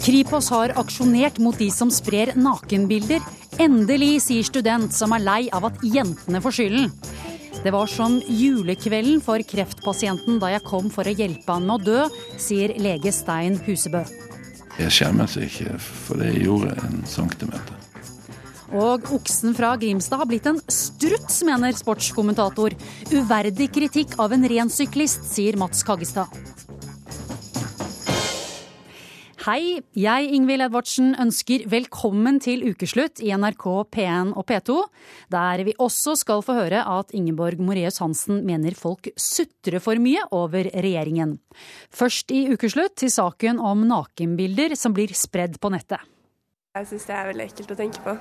Kripos har aksjonert mot de som sprer nakenbilder. Endelig, sier student som er lei av at jentene får skylden. Det var som julekvelden for kreftpasienten da jeg kom for å hjelpe han med å dø, sier lege Stein Husebø. Jeg skjemmes ikke, for det gjorde en centimeter. Og oksen fra Grimstad har blitt en struts, mener sportskommentator. Uverdig kritikk av en ren syklist, sier Mats Kaggestad. Hei, jeg Ingvild Edvardsen ønsker velkommen til ukeslutt i NRK P1 og P2, der vi også skal få høre at Ingeborg Moreus Hansen mener folk sutrer for mye over regjeringen. Først i ukeslutt til saken om nakenbilder som blir spredd på nettet. Jeg syns det er veldig ekkelt å tenke på.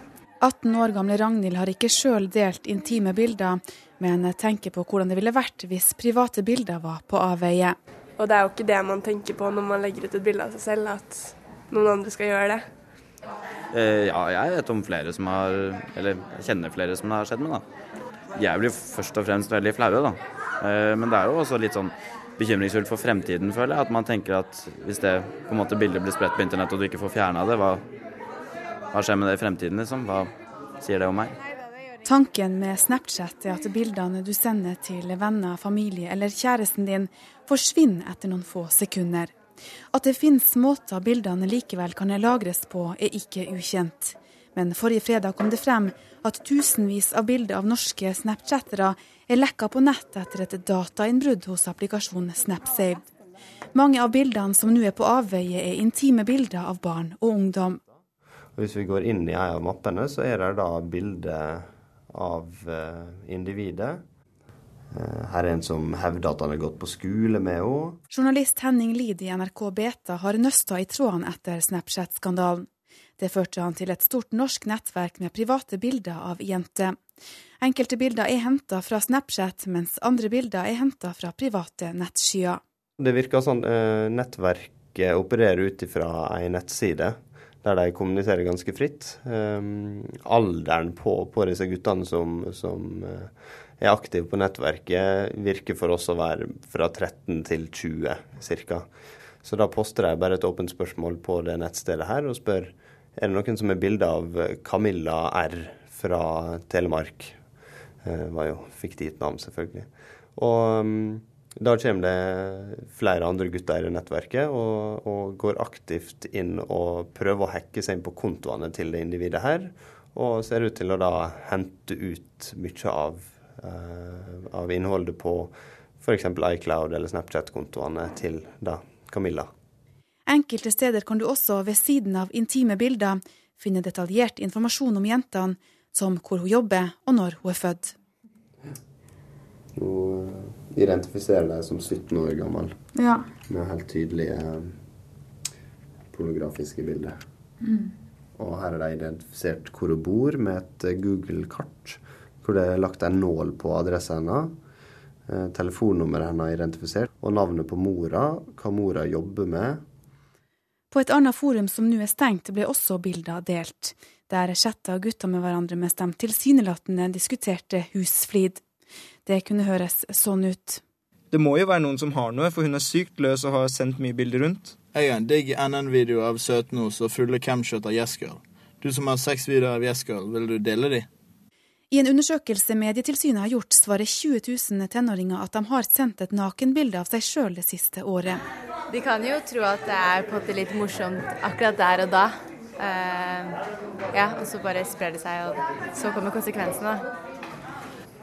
18 år gamle Ragnhild har ikke sjøl delt intime bilder, men tenker på hvordan det ville vært hvis private bilder var på avveie. Og det er jo ikke det man tenker på når man legger ut et bilde av seg selv, at noen andre skal gjøre det. Eh, ja, jeg vet om flere som har Eller jeg kjenner flere som det har skjedd med, da. Jeg blir først og fremst veldig flaue, da. Eh, men det er jo også litt sånn bekymringsfullt for fremtiden, føler jeg. At man tenker at hvis det på en måte bildet blir spredt på internett og du ikke får fjerna det, hva, hva skjer med det i fremtiden, liksom? Hva sier det om meg? Tanken med Snapchat er at bildene du sender til venner, familie eller kjæresten din, forsvinner etter noen få sekunder. At det finnes måter bildene likevel kan lagres på, er ikke ukjent. Men forrige fredag kom det frem at tusenvis av bilder av norske Snapchattere er lekka på nett etter et datainnbrudd hos applikasjonen Snapsaved. Mange av bildene som nå er på avveie, er intime bilder av barn og ungdom. Hvis vi går inn i en av mappene, så er det da bilde av uh, individet. Uh, her er en som hevder at han har gått på skole med henne. Journalist Henning Lid i NRK Beta har nøsta i trådene etter Snapchat-skandalen. Det førte han til et stort norsk nettverk med private bilder av jenter. Enkelte bilder er henta fra Snapchat, mens andre bilder er henta fra private nettskyer. Det virker sånn nettverket opererer ut ifra ei nettside der de kommuniserer ganske fritt. Um, alderen på, på, disse guttene som, som uh, er aktive på nettverket, virker for oss å være fra 13 til 20 ca. Så da poster de bare et åpent spørsmål på det nettstedet her og spør er det noen som er bilde av Camilla R fra Telemark. Uh, var jo fiktivt navn, selvfølgelig. Og um, da kommer det flere andre gutter i nettverket og, og, går aktivt inn og prøver å hacke seg inn på kontoene til det individet her. Og ser ut til å da hente ut mye av, uh, av innholdet på f.eks. iCloud eller Snapchat-kontoene til da Camilla. Enkelte steder kan du også ved siden av intime bilder finne detaljert informasjon om jentene, som hvor hun jobber og når hun er født. Nå identifiserer deg som 17 år gammel ja. med helt tydelige pornografiske bilder. Mm. Og her er det identifisert hvor hun bor, med et eh, Google-kart hvor det er lagt en nål på adressa hennes. Eh, telefonnummeret hennes er identifisert, og navnet på mora, hva mora jobber med. På et annet forum som nå er stengt, ble også bilder delt. Der chatta gutta med hverandre mens de tilsynelatende diskuterte husflid. Det kunne høres sånn ut. Det må jo være noen som har noe, for hun er sykt løs og har sendt mye bilder rundt. Jeg har en digg NN-video av søtnos og fulle camshot av Yes-girl. Du som har seks videoer av Yes-girl, vil du dele de? I en undersøkelse Medietilsynet har gjort, svarer 20 000 tenåringer at de har sendt et nakenbilde av seg sjøl det siste året. De kan jo tro at det er på en måte litt morsomt akkurat der og da. Uh, ja, og så bare sprer det seg, og så kommer konsekvensene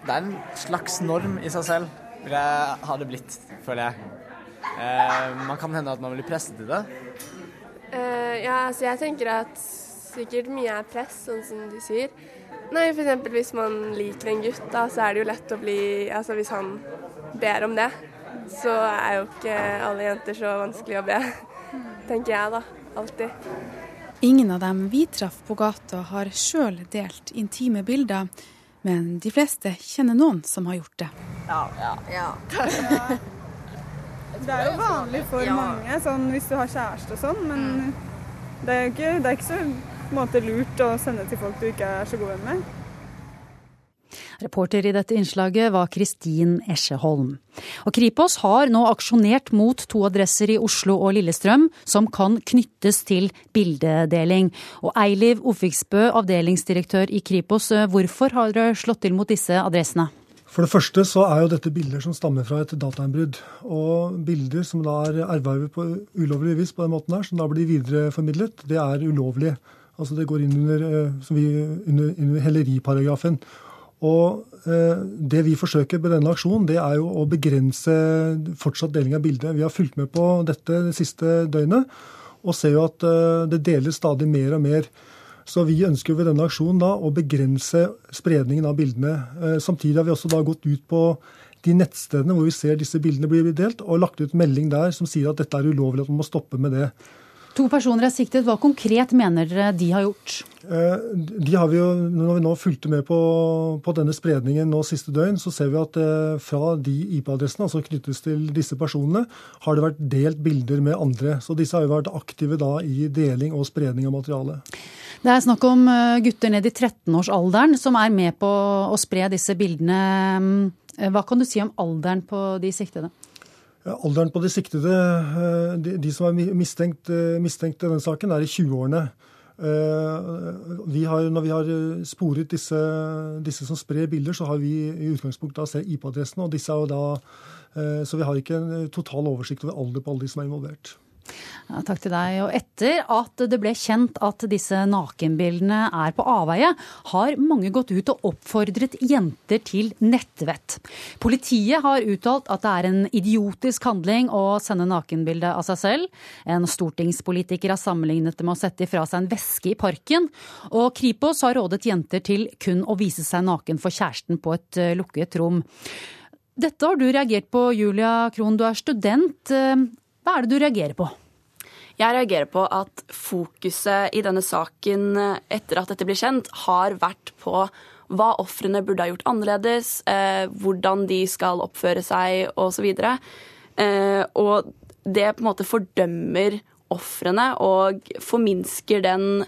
det er en slags norm i seg selv, vil jeg ha det blitt, føler jeg. Eh, man kan hende at man blir presset til det. Uh, ja, altså jeg tenker at sikkert mye er press, sånn som du sier. Nei, f.eks. hvis man liker en gutt, da, så er det jo lett å bli Altså hvis han ber om det, så er jo ikke alle jenter så vanskelig å be, tenker jeg da. Alltid. Ingen av dem vi traff på gata har sjøl delt intime bilder men de fleste kjenner noen som har gjort det. Ja. ja. ja. det er jo vanlig for ja. mange sånn, hvis du har kjæreste og sånn, men mm. det, er ikke, det er ikke så måte, lurt å sende til folk du ikke er så god venn med. Reporter i dette innslaget var Kristin Esjeholm. Og Kripos har nå aksjonert mot to adresser i Oslo og Lillestrøm som kan knyttes til bildedeling. Og Eiliv Ofiksbø, avdelingsdirektør i Kripos, hvorfor har dere slått til mot disse adressene? For det første så er jo dette bilder som stammer fra et datainnbrudd. Og bilder som da er ervervet på ulovlig vis på den måten her, som da blir videreformidlet, det er ulovlig. Altså det går inn under, vi, under, under helleriparagrafen. Og eh, det vi forsøker med denne aksjonen, det er jo å begrense fortsatt deling av bildet. Vi har fulgt med på dette det siste døgnet og ser jo at eh, det deles stadig mer og mer. Så vi ønsker ved denne aksjonen da å begrense spredningen av bildene. Eh, samtidig har vi også da gått ut på de nettstedene hvor vi ser disse bildene blir delt, og lagt ut melding der som sier at dette er ulovlig, at man må stoppe med det. To personer er siktet. Hva konkret mener dere de har gjort? Eh, de har vi jo, Når vi nå fulgte med på, på denne spredningen nå siste døgn, så ser vi at eh, fra de IP-adressene, altså knyttes til disse personene, har det vært delt bilder med andre. Så disse har jo vært aktive da i deling og spredning av materiale. Det er snakk om eh, gutter ned i 13-årsalderen som er med på å spre disse bildene. Hva kan du si om alderen på de siktede? Alderen på de siktede, eh, de, som er mistenkt, eh, mistenkt i denne saken, er i 20-årene. Eh, vi har, når vi har sporet disse, disse, som sprer bilder, så har vi i utgangspunktet da IP-adressene. Så vi har ikke en total oversikt over alder på alle de som er involvert. Ja, takk til deg. Og etter at det ble kjent at disse nakenbildene er på avveie, har mange gått ut og oppfordret jenter til nettvett. Politiet har uttalt at det er en idiotisk handling å sende nakenbilde av seg selv. En stortingspolitiker har sammenlignet det med å sette ifra seg en veske i parken. Og Kripos har rådet jenter til kun å vise seg naken for kjæresten på et eh, lukket rom. Dette har du reagert på, Julia Krohn. Du er student. Hva er det du reagerer på? Jeg reagerer på at fokuset i denne saken etter at dette blir kjent, har vært på hva ofrene burde ha gjort annerledes, eh, hvordan de skal oppføre seg osv. Eh, og det på en måte fordømmer ofrene og forminsker den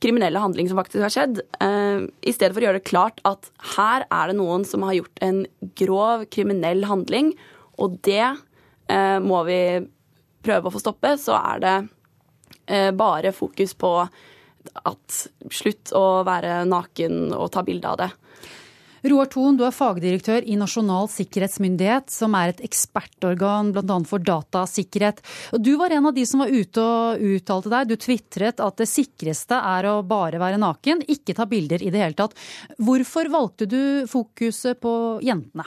kriminelle handling som faktisk har skjedd, eh, i stedet for å gjøre det klart at her er det noen som har gjort en grov kriminell handling, og det må vi prøve å få stoppe, så er det eh, bare fokus på at slutt å være naken og ta bilde av det. Roar Thon, du er fagdirektør i Nasjonal sikkerhetsmyndighet, som er et ekspertorgan bl.a. for datasikkerhet. Du var en av de som var ute og uttalte deg. Du tvitret at det sikreste er å bare være naken, ikke ta bilder i det hele tatt. Hvorfor valgte du fokuset på jentene?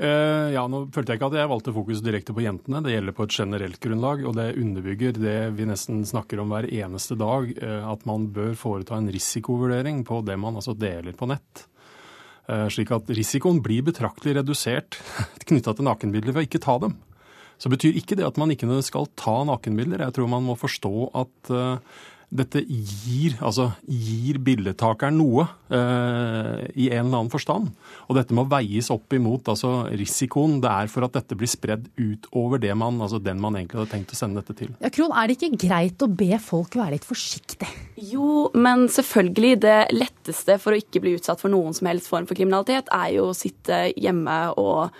Uh, ja, nå følte jeg ikke at jeg valgte fokus direkte på jentene. Det gjelder på et generelt grunnlag, og det underbygger det vi nesten snakker om hver eneste dag, uh, at man bør foreta en risikovurdering på det man altså deler på nett. Uh, slik at risikoen blir betraktelig redusert knytta til nakenbilder ved å ikke ta dem. Så betyr ikke det at man ikke skal ta nakenbilder. Jeg tror man må forstå at dette gir, altså, gir bildetakeren noe eh, i en eller annen forstand. Og dette må veies opp imot altså, risikoen det er for at dette blir spredd utover det man, altså, den man egentlig hadde tenkt å sende dette til. Ja, Krohn, Er det ikke greit å be folk være litt forsiktige? Jo, men selvfølgelig. Det letteste for å ikke bli utsatt for noen som helst form for kriminalitet, er jo å sitte hjemme og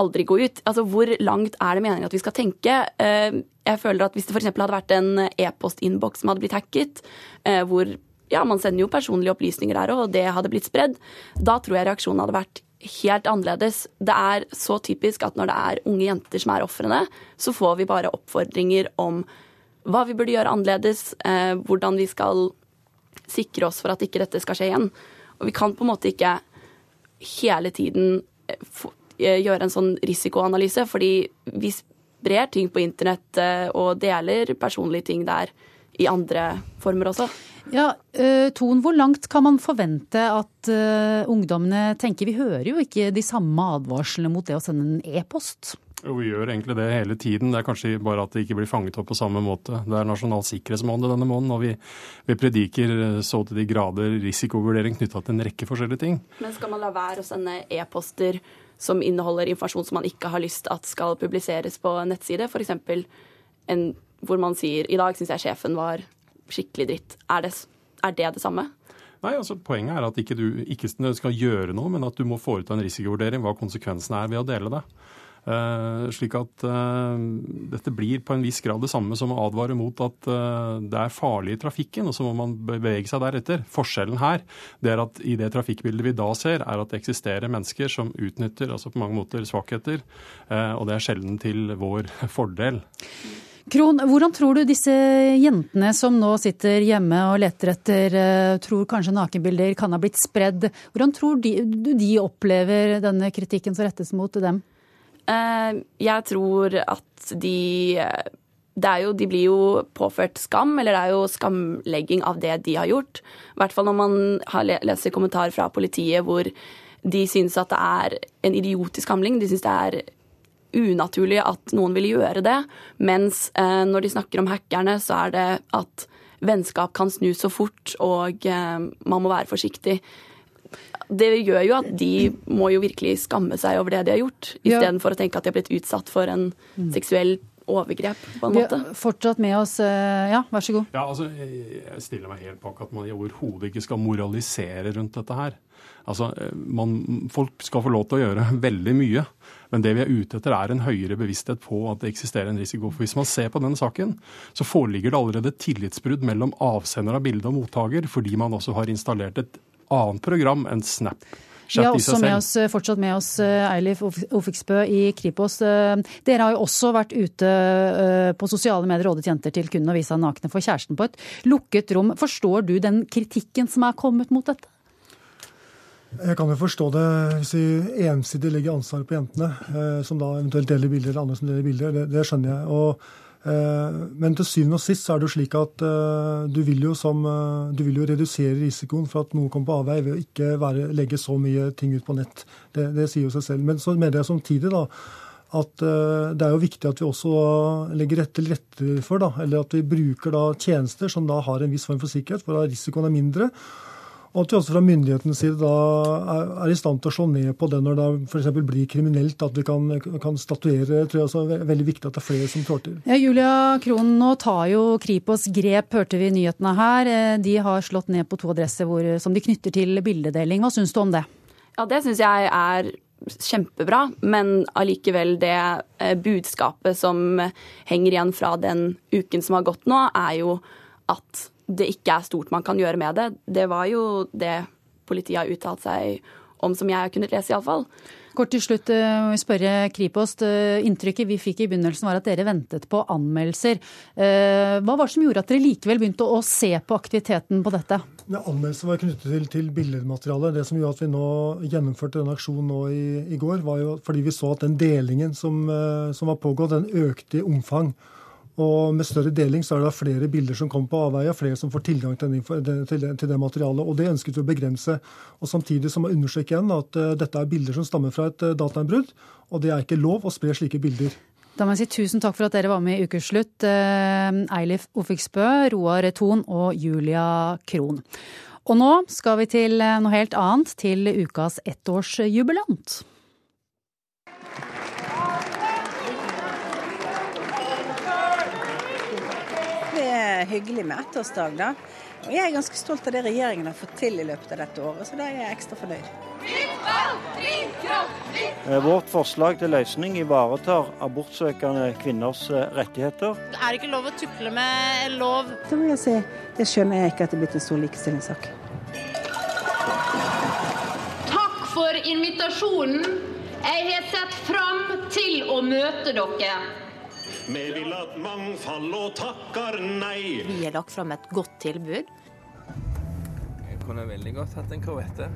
aldri gå ut. Altså, Hvor langt er det meningen at vi skal tenke? Eh, jeg føler at Hvis det f.eks. hadde vært en e-postinnboks som hadde blitt hacket, eh, hvor ja, man sender jo personlige opplysninger der og det hadde blitt spredd, da tror jeg reaksjonen hadde vært helt annerledes. Det er så typisk at når det er unge jenter som er ofrene, så får vi bare oppfordringer om hva vi burde gjøre annerledes, eh, hvordan vi skal sikre oss for at ikke dette skal skje igjen. Og vi kan på en måte ikke hele tiden Eh, gjøre en sånn risikoanalyse, fordi vi sprer ting på internett eh, og deler personlige ting der i andre former også. Ja, uh, Ton, hvor langt kan man forvente at uh, ungdommene tenker? Vi hører jo ikke de samme advarslene mot det å sende en e-post. Jo, vi gjør egentlig det hele tiden. Det er kanskje bare at det ikke blir fanget opp på samme måte. Det er nasjonal sikkerhetsmåned denne måneden, og vi, vi, prediker så til de grader risikovurdering knytta til en rekke forskjellige ting. Men skal man la være å sende e-poster som inneholder informasjon som man ikke har lyst at skal publiseres på en nettside. F.eks. en hvor man sier i dag syns jeg sjefen var skikkelig dritt. Er det, er det det samme? Nei, altså Poenget er at ikke du ikke skal gjøre noe, men at du må foreta en risikovurdering hva konsekvensene er ved å dele det. Uh, slik at uh, dette blir på en viss grad det samme som å advare mot at uh, det er farlig i trafikken, og så må man bevege seg deretter. Forskjellen her det er at i det trafikkbildet vi da ser, er at det eksisterer mennesker som utnytter altså på mange måter svakheter, og det er sjelden til vår fordel. Kron, hvordan tror du disse jentene som nå sitter hjemme og leter etter tror kanskje nakenbilder kan ha blitt spredd, hvordan tror de, de opplever denne kritikken som rettes mot dem? Eh, jeg tror at de det er jo, De blir jo påført skam, eller det er jo skamlegging av det de har gjort. I hvert fall når man leser kommentarer fra politiet hvor de syns at det er en idiotisk handling. De syns det er unaturlig at noen vil gjøre det. Mens eh, når de snakker om hackerne, så er det at vennskap kan snu så fort, og eh, man må være forsiktig det gjør jo at de må jo virkelig skamme seg over det de har gjort, istedenfor ja. å tenke at de har blitt utsatt for en seksuell overgrep, på en måte. Vi har fortsatt med oss eh, Ja, vær så god. Ja, altså, Jeg stiller meg helt bak at man overhodet ikke skal moralisere rundt dette her. Altså, eh, man, Folk skal få lov til å gjøre veldig mye, men det vi er ute etter er en høyere bevissthet på at det eksisterer en risiko. For Hvis man ser på denne saken, så foreligger det allerede tillitsbrudd mellom avsender av bilde og mottaker, fordi man også har installert et annet program enn Snap. Vi har også med oss, eh, fortsatt med oss eh, Eilif Ofiksbø i Kripos. Eh, dere har jo også vært ute på sosiale medier rådet jenter til kun å vise seg nakne for kjæresten på et lukket rom. Forstår du den kritikken som er kommet mot dette? Jeg kan jo forstå det hvis vi ensidig legger ansvaret på jentene, som da eventuelt deler bilder, eller andre som deler bilder. Det, det skjønner jeg. Og men til syvende og sist er det jo slik at eh, du vil jo, som, eh, du vil jo redusere risikoen for at noe kommer på avvei ved å ikke være, legge så mye ting ut på nett. Det, det sier jo seg selv. Men så mener jeg samtidig da, at det er jo viktig at vi også legger til rette for, da, eller at vi bruker da tjenester som da har en viss form for sikkerhet, for at risikoen er mindre. Og at vi også fra myndighetenes side da er, i stand til å slå ned på det når det f.eks. blir kriminelt. At vi kan, kan statuere. Jeg tror også er veldig viktig at det er flere som trår til. Ja, Julia Krohn, nå tar jo Kripos grep, hørte vi i nyhetene her. De har slått ned på to adresser hvor, som de knytter til bildedeling. Hva syns du om det? Ja, Det syns jeg er kjempebra, men allikevel det eh, budskapet som henger igjen fra den uken som har gått nå, er jo at det ikke er stort man kan gjøre med det. Det var jo det politiet har uttalt seg om, som jeg har kunnet lese, iallfall. Kort til slutt må vi spørre Kripos. Uh, inntrykket vi fikk i begynnelsen var at dere ventet på anmeldelser. Uh, hva var det som gjorde at dere likevel begynte å se på aktiviteten på dette? Ja, Anmeldelser var knyttet til, til billedmateriale. Det som gjorde at vi nå gjennomførte denne aksjonen nå i, i, går, var jo fordi vi så at den delingen som, som var pågått, den økte i omfang. Og med større deling så er det flere bilder som kommer på avveie, flere som får tilgang til, den, til, det, til det materialet. Og det ønsket vi å begrense. Og Samtidig så må jeg understreke igjen at uh, dette er bilder som stammer fra et uh, datainnbrudd, og det er ikke lov å spre slike bilder. Da må jeg si tusen takk for at dere var med i Ukeslutt. Uh, Eilif Ofiksbø, Roar Thon og Julia Krohn. Og nå skal vi til noe helt annet, til ukas ettårsjubilant. Hyggelig med ettårsdag, da. Og jeg er ganske stolt av det regjeringen har fått til i løpet av dette året, så da er jeg ekstra fornøyd. Eh, vårt forslag til løsning ivaretar abortsøkende kvinners eh, rettigheter. Er det ikke lov å tukle med lov? Det må jeg si. Det skjønner jeg ikke at det er blitt en stor likestillingssak. Takk for invitasjonen. Jeg har sett fram til å møte dere. Vi vil at mangfold og takker nei. Vi har lagt fram et godt tilbud. Jeg kunne veldig godt hatt en korvette.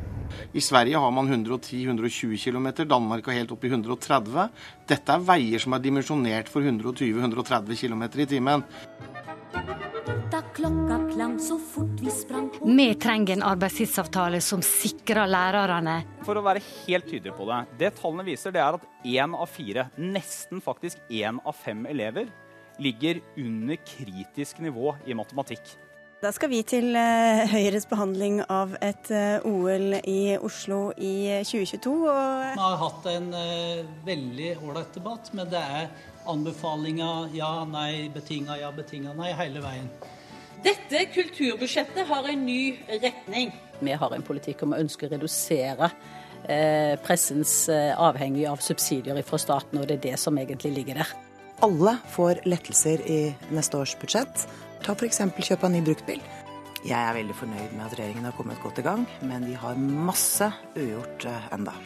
I Sverige har man 110-120 km, Danmark er helt opp i 130. Dette er veier som er dimensjonert for 120-130 km i timen. Klokka klang så fort vi sprang Vi trenger en arbeidstidsavtale som sikrer lærerne. For å være helt tydelig på det. Det tallene viser, det er at én av fire, nesten faktisk én av fem elever, ligger under kritisk nivå i matematikk. Da skal vi til uh, Høyres behandling av et uh, OL i Oslo i 2022. Og... Vi har hatt en veldig ålreit debatt, men det er anbefalinger ja, nei, betinga ja, betinga nei hele veien. Dette kulturbudsjettet har en ny retning. vi har en politikk om å ønske å redusere eh, pressens eh, avhengig av subsidier fra staten, og det er det som egentlig ligger der. Alle får lettelser i neste års budsjett. Ta f.eks. kjøp av ny bruktbil. Jeg er veldig fornøyd med at regjeringen har kommet godt i gang, men vi har masse ugjort eh, enda.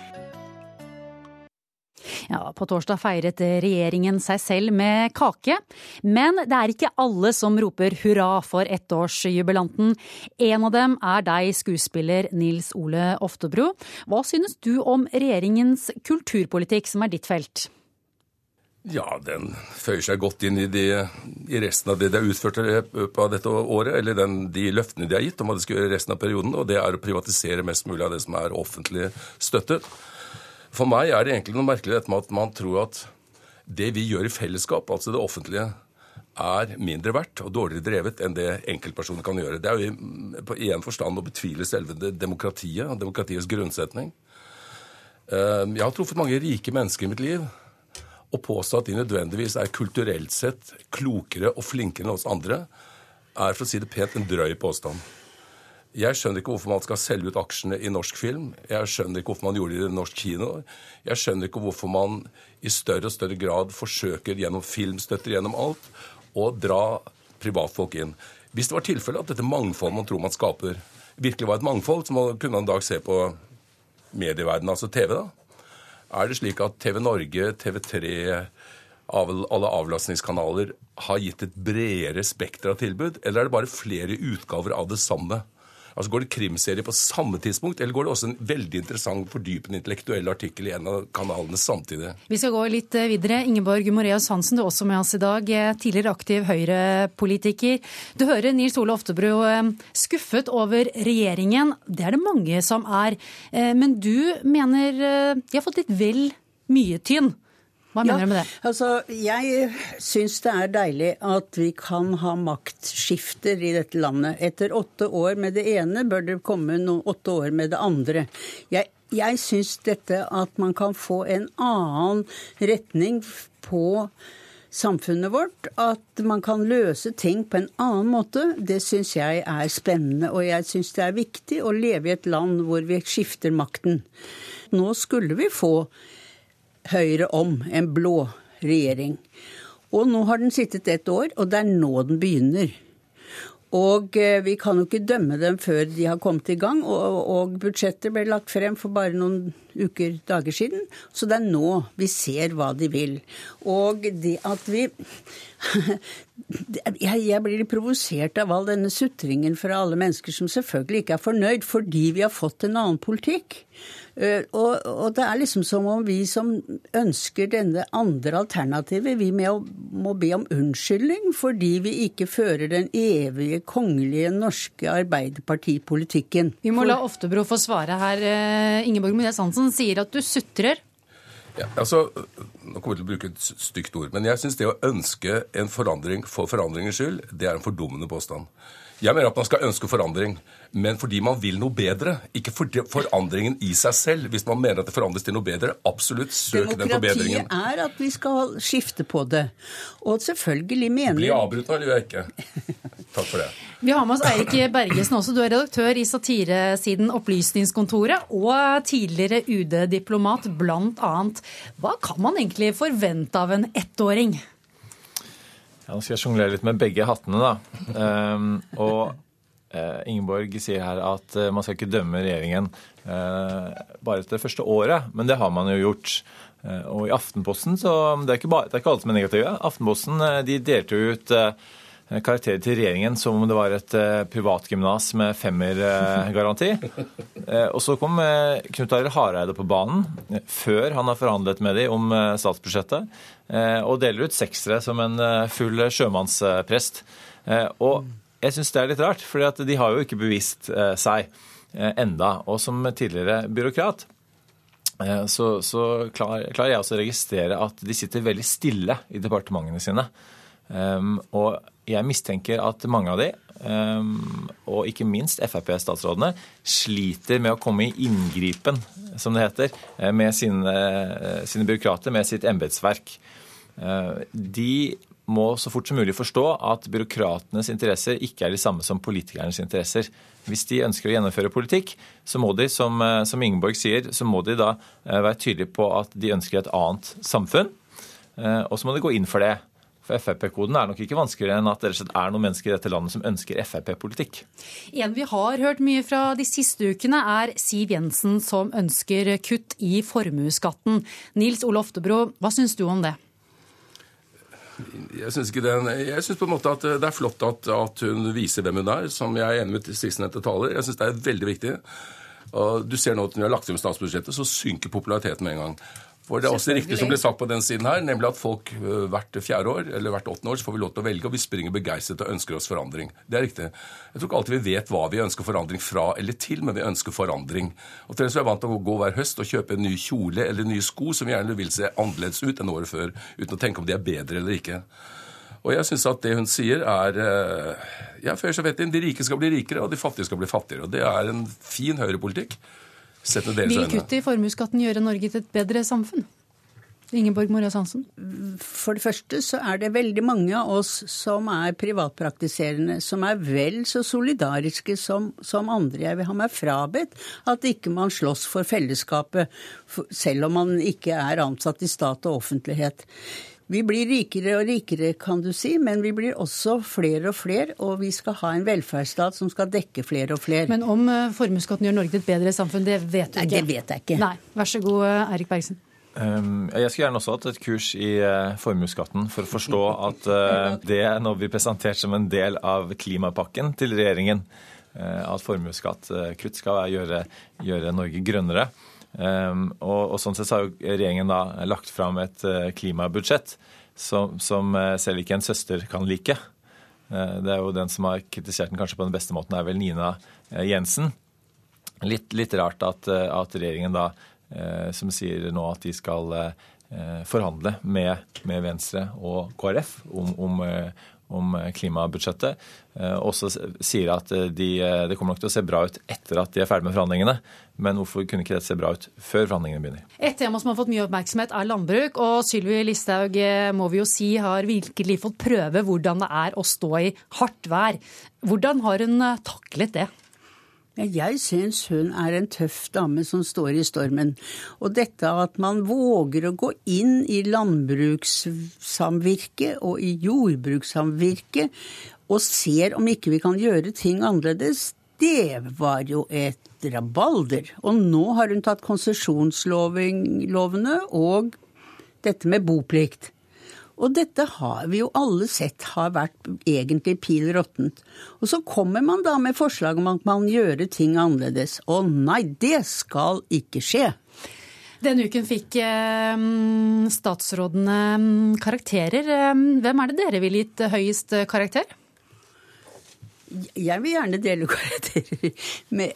Ja, På torsdag feiret regjeringen seg selv med kake. Men det er ikke alle som roper hurra for ettårsjubilanten. En av dem er deg, skuespiller Nils Ole Oftebro. Hva synes du om regjeringens kulturpolitikk, som er ditt felt? Ja, den føyer seg godt inn i, de, i resten av det de har utført i løpet av dette året, eller den, de løftene de har gitt om hva de skal gjøre resten av perioden, og det er å privatisere mest mulig av det som er offentlig støttet. For meg er det egentlig noe merkelig dette med at man tror at det vi gjør i fellesskap, altså det offentlige, er mindre verdt og dårligere drevet enn det enkeltpersoner kan gjøre. Det er jo på en forstand å betvile selve demokratiet og demokratiets grunnsetning. Eh, jeg har truffet mange rike mennesker i mitt liv å påstå at de nødvendigvis er kulturelt sett klokere og flinkere enn oss andre, er for å si det pent en drøy påstand. Jeg skjønner ikke hvorfor man skal selge ut aksjene i norsk film. Jeg skjønner ikke hvorfor man gjorde det i norsk kino. Jeg skjønner ikke hvorfor man i større og større grad forsøker gjennom filmstøtter gjennom alt å dra privatfolk inn. Hvis det var tilfellet at dette mangfoldet man tror man skaper, virkelig var et mangfold, så man kunne en dag se på medieverdenen, altså TV, da er det slik at TV Norge, TV3, alle avlastningskanaler har gitt et bredere spekter av tilbud, eller er det bare flere utgaver av det samme? Altså Går det krimserie på samme tidspunkt, eller går det også en veldig interessant, fordypende intellektuell artikkel i en av kanalene samtidig? Vi skal gå litt eh, videre. Ingeborg Moreus Hansen, du er også med oss i dag. Eh, tidligere aktiv Høyre-politiker. Du hører Nils Ole Oftebro eh, skuffet over regjeringen. Det er det mange som er. Men du mener de har fått litt vel mye tynn. Hva mener ja, du med det? Altså, jeg syns det er deilig at vi kan ha maktskifter i dette landet. Etter åtte år med det ene bør det komme noen åtte år med det andre. Jeg, jeg syns dette at man kan få en annen retning på samfunnet vårt, at man kan løse ting på en annen måte, det syns jeg er spennende. Og jeg syns det er viktig å leve i et land hvor vi skifter makten. Nå skulle vi få Høyre om en blå regjering. Og nå har den sittet et år, og det er nå den begynner. Og eh, vi kan jo ikke dømme dem før de har kommet i gang. Og, og, budsjettet ble lagt frem for bare noen uker, dager siden. Så det er nå vi ser hva de vil. Og det at vi jeg, blir litt provosert av all denne sutringen fra alle mennesker som selvfølgelig ikke er fornøyd fordi vi har fått en annen politikk. Eh, og, og, det er liksom som om vi som ønsker denne andre alternativet, vi må be om unnskyldning fordi vi ikke fører den evige kongelige norske arbeiderpartipolitikken. Vi må la Oftebro få svare her. Eh, Ingeborg Mones Hansen sier at du sutrer. Ja, altså, Nå kommer jeg til å bruke et stygt ord, men jeg syns det å ønske en forandring for forandringens skyld, det er en fordummende påstand. Jeg mener at man skal ønske forandring, men fordi man vil noe bedre. Ikke for forandringen i seg selv. Hvis man mener at det forandres til noe bedre, absolutt søk den forbedringen. Demokratiet er at vi skal skifte på det. Og selvfølgelig mener Bli avbrutt, eller gjør jeg ikke? Takk for det. Vi har med oss Eirik Bergesen også. Du er redaktør i satiresiden Opplysningskontoret og tidligere UD-diplomat, blant annet. Hva kan man egentlig forvente av en ettåring? Ja, nå skal jeg sjonglere litt med begge hattene, da. Um, og Ingeborg sier her at uh, man skal ikke dømme regjeringen uh, bare etter det første året, men det har man jo gjort. og i Aftenposten så Det er ikke, bare, det er ikke alle som er negative. Aftenposten de delte ut karakterer til regjeringen som om det var et privatgymnas med femmergaranti. og så kom Knut Arild Hareide på banen før han har forhandlet med dem om statsbudsjettet. Eh, og deler ut seksere som en eh, full sjømannsprest. Eh, og jeg syns det er litt rart, for de har jo ikke bevist seg enda. Og som tidligere byråkrat så, så klarer, klar jeg også å registrere at de sitter veldig stille i departementene sine. Um, og jeg mistenker at mange av de, um, og ikke minst Frp-statsrådene, sliter med å komme i inngripen, som det heter, med sine, sine byråkrater, med sitt embetsverk. Uh, de må så fort som mulig forstå at byråkratenes interesser ikke er de samme som politikernes interesser. Hvis de ønsker å gjennomføre politikk, så må de, som, eh, som Ingeborg sier, så må de da eh, være tydelige på at de ønsker et annet samfunn. Og så må de gå inn for det. For Frp-koden er nok ikke vanskeligere enn at det er noen mennesker i dette landet som ønsker Frp-politikk. En vi har hørt mye fra de siste ukene, er Siv Jensen som ønsker kutt i formuesskatten. Nils Ole Oftebro, hva syns du om det? Jeg syns på en måte at det er flott at, at, hun viser hvem hun er, som jeg er enig med sistnevnte taler. Jeg syns det er veldig viktig. Og du ser nå at Når vi har lagt frem statsbudsjettet, så synker populariteten med en gang. For det er også riktig som ble sagt på den siden her, nemlig at folk øh, hvert fjerde år eller hvert åttende år så får vi lov til å velge, og vi springer begeistret og ønsker oss forandring. Det er riktig. Jeg tror ikke alltid vi vet hva vi ønsker forandring fra eller til, men vi ønsker forandring. Og til det så er jeg vant til å gå hver høst og kjøpe en ny kjole eller nye sko som gjerne vil se annerledes ut enn året før, uten å tenke om de er bedre eller ikke. Og jeg syns at det hun sier, er øh, Ja, før så vet de, de rike skal bli rikere, og de fattige skal bli fattigere. Og det er en fin høyrepolitikk. Vil kuttet i formuesskatten gjøre Norge til et bedre samfunn? Ingeborg Moraes Hansen? For det første så er det veldig mange av oss som er privatpraktiserende, som er vel så solidariske som, som andre. Jeg vil ha meg frabedt at ikke man slåss for fellesskapet, selv om man ikke er ansatt i stat og offentlighet. Vi blir rikere og rikere, kan du si, men vi blir også flere og flere. Og vi skal ha en velferdsstat som skal dekke flere og flere. Men om uh, formuesskatten gjør Norge til et bedre samfunn, det vet du ikke? Nei, det vet jeg ikke. Nei, Vær så god, uh, Eirik Bergsen. Um, jeg skulle gjerne også hatt et kurs i uh, formuesskatten for å forstå at det det nå blir presentert som en del av klimapakken til regjeringen. At formuesskattkutt skal gjøre, gjøre Norge grønnere. Um, og, og, sånn sett har jo regjeringen da lagt fram et uh, klimabudsjett som, som uh, selv ikke en søster kan like. Uh, det er jo den som har kritisert den kanskje på den beste måten, er vel Nina Jensen. Litt, litt rart at, at, regjeringen da, som sier nå at de skal forhandle med, med Venstre og KrF om, om, om klimabudsjettet. Eh, også sier at eh, de, eh, det kommer nok til å se bra ut etter at de er ferdig med forhandlingene. Men hvorfor kunne ikke dette se bra ut før forhandlingene begynner? Et tema som har fått mye oppmerksomhet, er landbruk. Og Sylvi Listhaug må vi jo si har virkelig fått prøve hvordan det er å stå i hardt vær. Hvordan har hun taklet det? Jeg syns hun er en tøff dame som står i stormen. Og dette at man våger å gå inn i landbrukssamvirket og i jordbrukssamvirket og ser om ikke vi kan gjøre ting annerledes, det var jo et rabalder. Og nå har hun tatt konsesjonslovene og dette med boplikt. Og dette har vi jo alle sett har vært egentlig pil råttent. Og så kommer man da med forslag om at man gjør ting annerledes. Å nei, det skal ikke skje. Denne uken fikk eh, statsrådene mm, karakterer. Eh, hvem er det dere ville gitt høyest karakter? Jeg vil gjerne dele karakterer.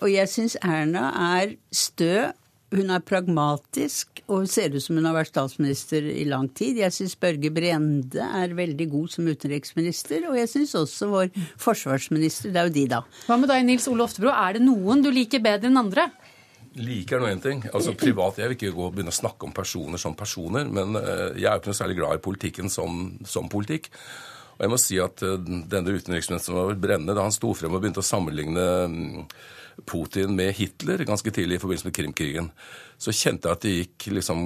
Og jeg syns Erna er stø hun er pragmatisk og ser ut som hun har vært statsminister i lang tid. Jeg syns Børge Brende er veldig god som utenriksminister, og jeg syns også vår forsvarsminister. Det er jo de, da. Hva med deg, Nils Ole Oftebro? Er det noen du liker bedre enn andre? Liker nå én ting. Altså privat, Jeg vil ikke gå og begynne å snakke om personer som personer, men eh, jeg er jo ikke noe særlig glad i politikken som, som politikk. Og jeg må si at eh, denne utenriksministeren var brennende da han sto frem og begynte å sammenligne mm, Putin med Hitler ganske tidlig i forbindelse med Krimkrigen, så kjente jeg at det gikk liksom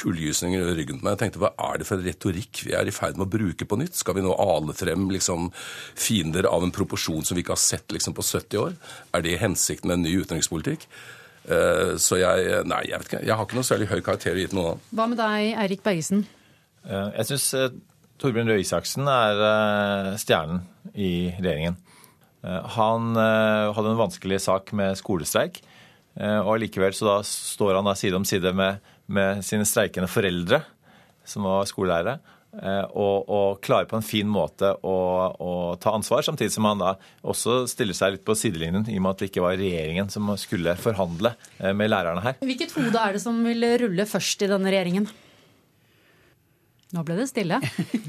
kullgysninger i ryggen på meg. Jeg tenkte hva er det for retorikk vi er i ferd med å bruke på nytt? Skal vi nå ale frem liksom fiender av en proporsjon som vi ikke har sett liksom på 70 år? Er det hensikten med en ny utenrikspolitikk? Uh, så jeg Nei, jeg vet ikke. Jeg har ikke noe særlig høy karakter å gi til noen av Hva med deg, Eirik Bergesen? Uh, jeg syns uh, Torbjørn Røe Isaksen er stjernen i regjeringen. Eh, han eh, hadde en vanskelig sak med skolestreik. Eh, og likevel så da står han da side om side med, med sine streikende foreldre, som var skolelærere, og, og, klarer på en fin måte å, å, ta ansvar, samtidig som han da også stiller seg litt på sidelinjen, i og med at det ikke var regjeringen som skulle forhandle med lærerne her. Hvilket hode er det som vil rulle først i denne regjeringen? Nå ble det stille.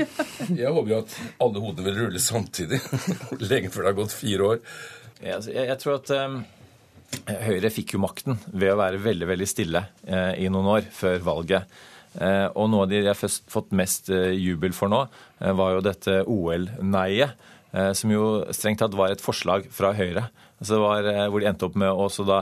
jeg håper jo at alle hodene vil rulle samtidig. Lenge før det har gått fire år. Jeg, altså, jeg, jeg tror at um, Høyre fikk jo makten ved å være veldig veldig stille uh, i noen år før valget. Uh, og noe av de jeg har fått mest uh, jubel for nå, var jo dette OL-neiet. Som jo strengt tatt var et forslag fra Høyre. Altså var, hvor de endte opp med å da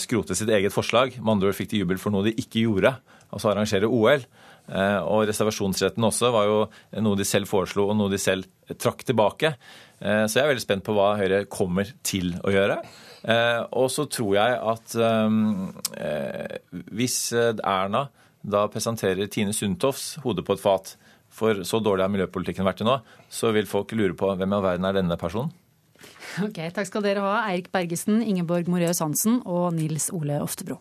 skrote sitt eget forslag. Med andre ord fikk de jubel for noe de ikke gjorde, altså arrangere OL. Og reservasjonsretten også var jo noe de selv foreslo, og noe de selv trakk tilbake. Så jeg er veldig spent på hva Høyre kommer til å gjøre. Og så tror jeg at hvis Erna da presenterer Tine Sundtofts hode på et fat. For så dårlig har miljøpolitikken vært til nå. Så vil folk lure på hvem i all verden er denne personen? Ok, Takk skal dere ha, Eirik Bergesen, Ingeborg Moreus Hansen og Nils Ole Oftebro.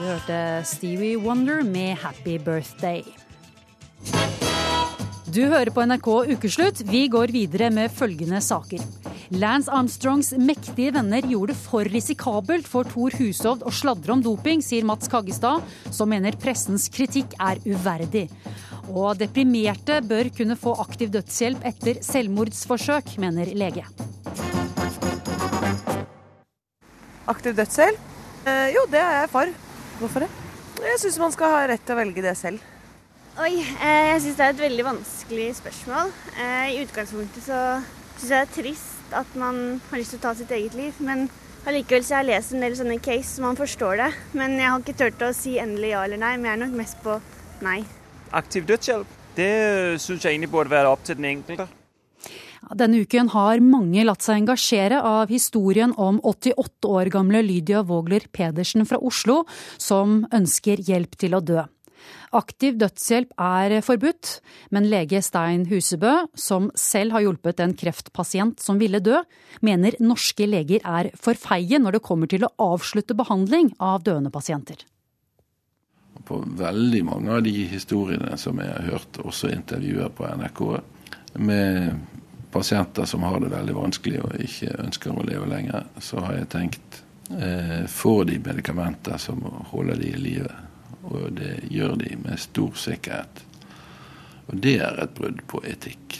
Du hørte Stevie Wonder med 'Happy Birthday'. Du hører på NRK Ukeslutt. Vi går videre med følgende saker. Lance Armstrongs mektige venner gjorde det for risikabelt for Thor Hushovd å sladre om doping, sier Mats Kaggestad, som mener pressens kritikk er uverdig. Og deprimerte bør kunne få aktiv dødshjelp etter selvmordsforsøk, mener lege. Aktiv dødshjelp? Eh, jo, det er jeg for. Hvorfor det? Jeg syns man skal ha rett til å velge det selv. Oi, eh, jeg syns det er et veldig vanskelig spørsmål. Eh, I utgangspunktet så syns jeg det er trist at man har lyst til å ta sitt eget liv. Men allikevel så har jeg lest en del sånne case, så man forstår det. Men jeg har ikke turt å si endelig ja eller nei, men jeg er nok mest på nei. Aktiv dødshjelp, det syns jeg egentlig burde være opp til den enkelte. Denne uken har mange latt seg engasjere av historien om 88 år gamle Lydia Vågler Pedersen fra Oslo, som ønsker hjelp til å dø. Aktiv dødshjelp er forbudt, men lege Stein Husebø, som selv har hjulpet en kreftpasient som ville dø, mener norske leger er for feie når det kommer til å avslutte behandling av døende pasienter. På veldig mange av de historiene som jeg har hørt, også intervjuer på NRK, med pasienter som har det veldig vanskelig og ikke ønsker å leve lenger, så har jeg tenkt eh, får de medikamenter som holder de i live? og det gjør de med stor sikkerhet. Og det er et brudd på etikk.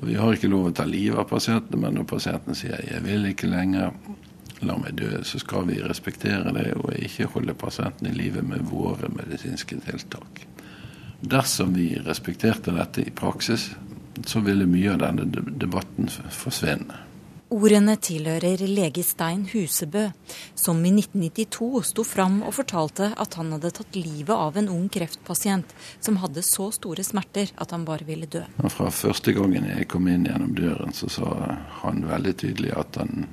Og Vi har ikke lov å ta livet av pasientene, men når pasienten sier 'jeg vil ikke lenger', la meg dø, så skal vi respektere det og ikke holde pasienten i live med våre medisinske tiltak. Dersom vi respekterte dette i praksis, så ville mye av denne debatten forsvinne. Ordene tilhører lege Stein Husebø, som i 1992 sto fram og fortalte at han hadde tatt livet av en ung kreftpasient som hadde så store smerter at han bare ville dø. Fra første gangen jeg kom inn gjennom døren, så sa han veldig tydelig at han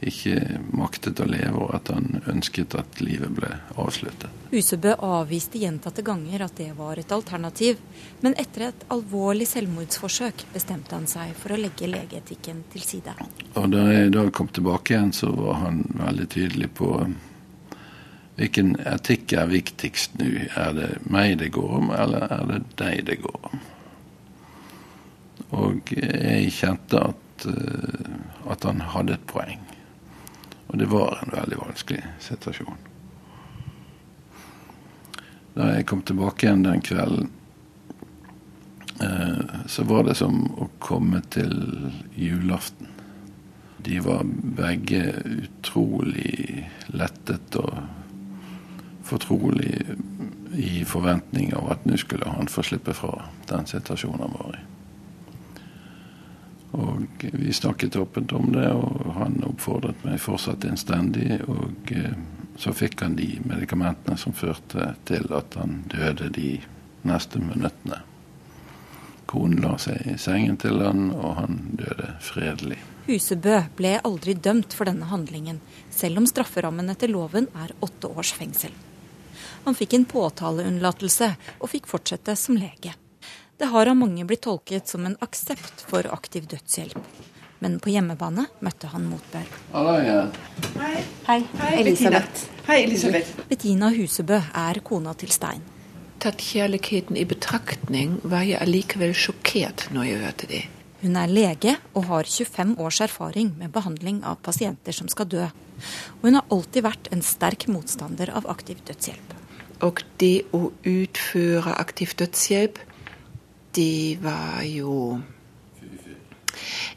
ikke maktet å leve, og at han ønsket at livet ble avsluttet. Husebø avviste gjentatte ganger at det var et alternativ, men etter et alvorlig selvmordsforsøk bestemte han seg for å legge legeetikken til side. Og Da jeg da kom tilbake igjen, så var han veldig tydelig på hvilken etikk er viktigst nå. Er det meg det går om, eller er det deg det går om? Og jeg kjente at, eh, at han hadde et poeng. Og det var en veldig vanskelig situasjon. Da jeg kom tilbake igjen den kvelden, eh, så var det som å komme til julaften. De var begge utrolig lettet og fortrolig i forventning av at nå skulle han få slippe fra den situasjonen han var i. Og vi snakket åpent om det, og han oppfordret meg fortsatt innstendig. Og eh, så fikk han de medikamentene som førte til at han døde de neste minuttene. Konen la seg i sengen til han, og han døde fredelig. Husebø ble aldri dømt for denne handlingen, selv om strafferammen etter loven er åtte års fengsel. Han fikk en påtaleunnlatelse og fikk fortsette som lege. Det har av mange blitt tolket som en aksept for aktiv dødshjelp. Men på hjemmebane møtte han motbør. Hei. Hei, Elisabeth. Hei, Elisabeth. Bettina Husebø er kona til Stein. Tatt kjærligheten i betraktning var jeg allikevel sjokkert når jeg hørte det. Hun er lege og har 25 års erfaring med behandling av pasienter som skal dø. Og hun har alltid vært en sterk motstander av aktiv dødshjelp. Og det å utføre aktiv dødshjelp det var jo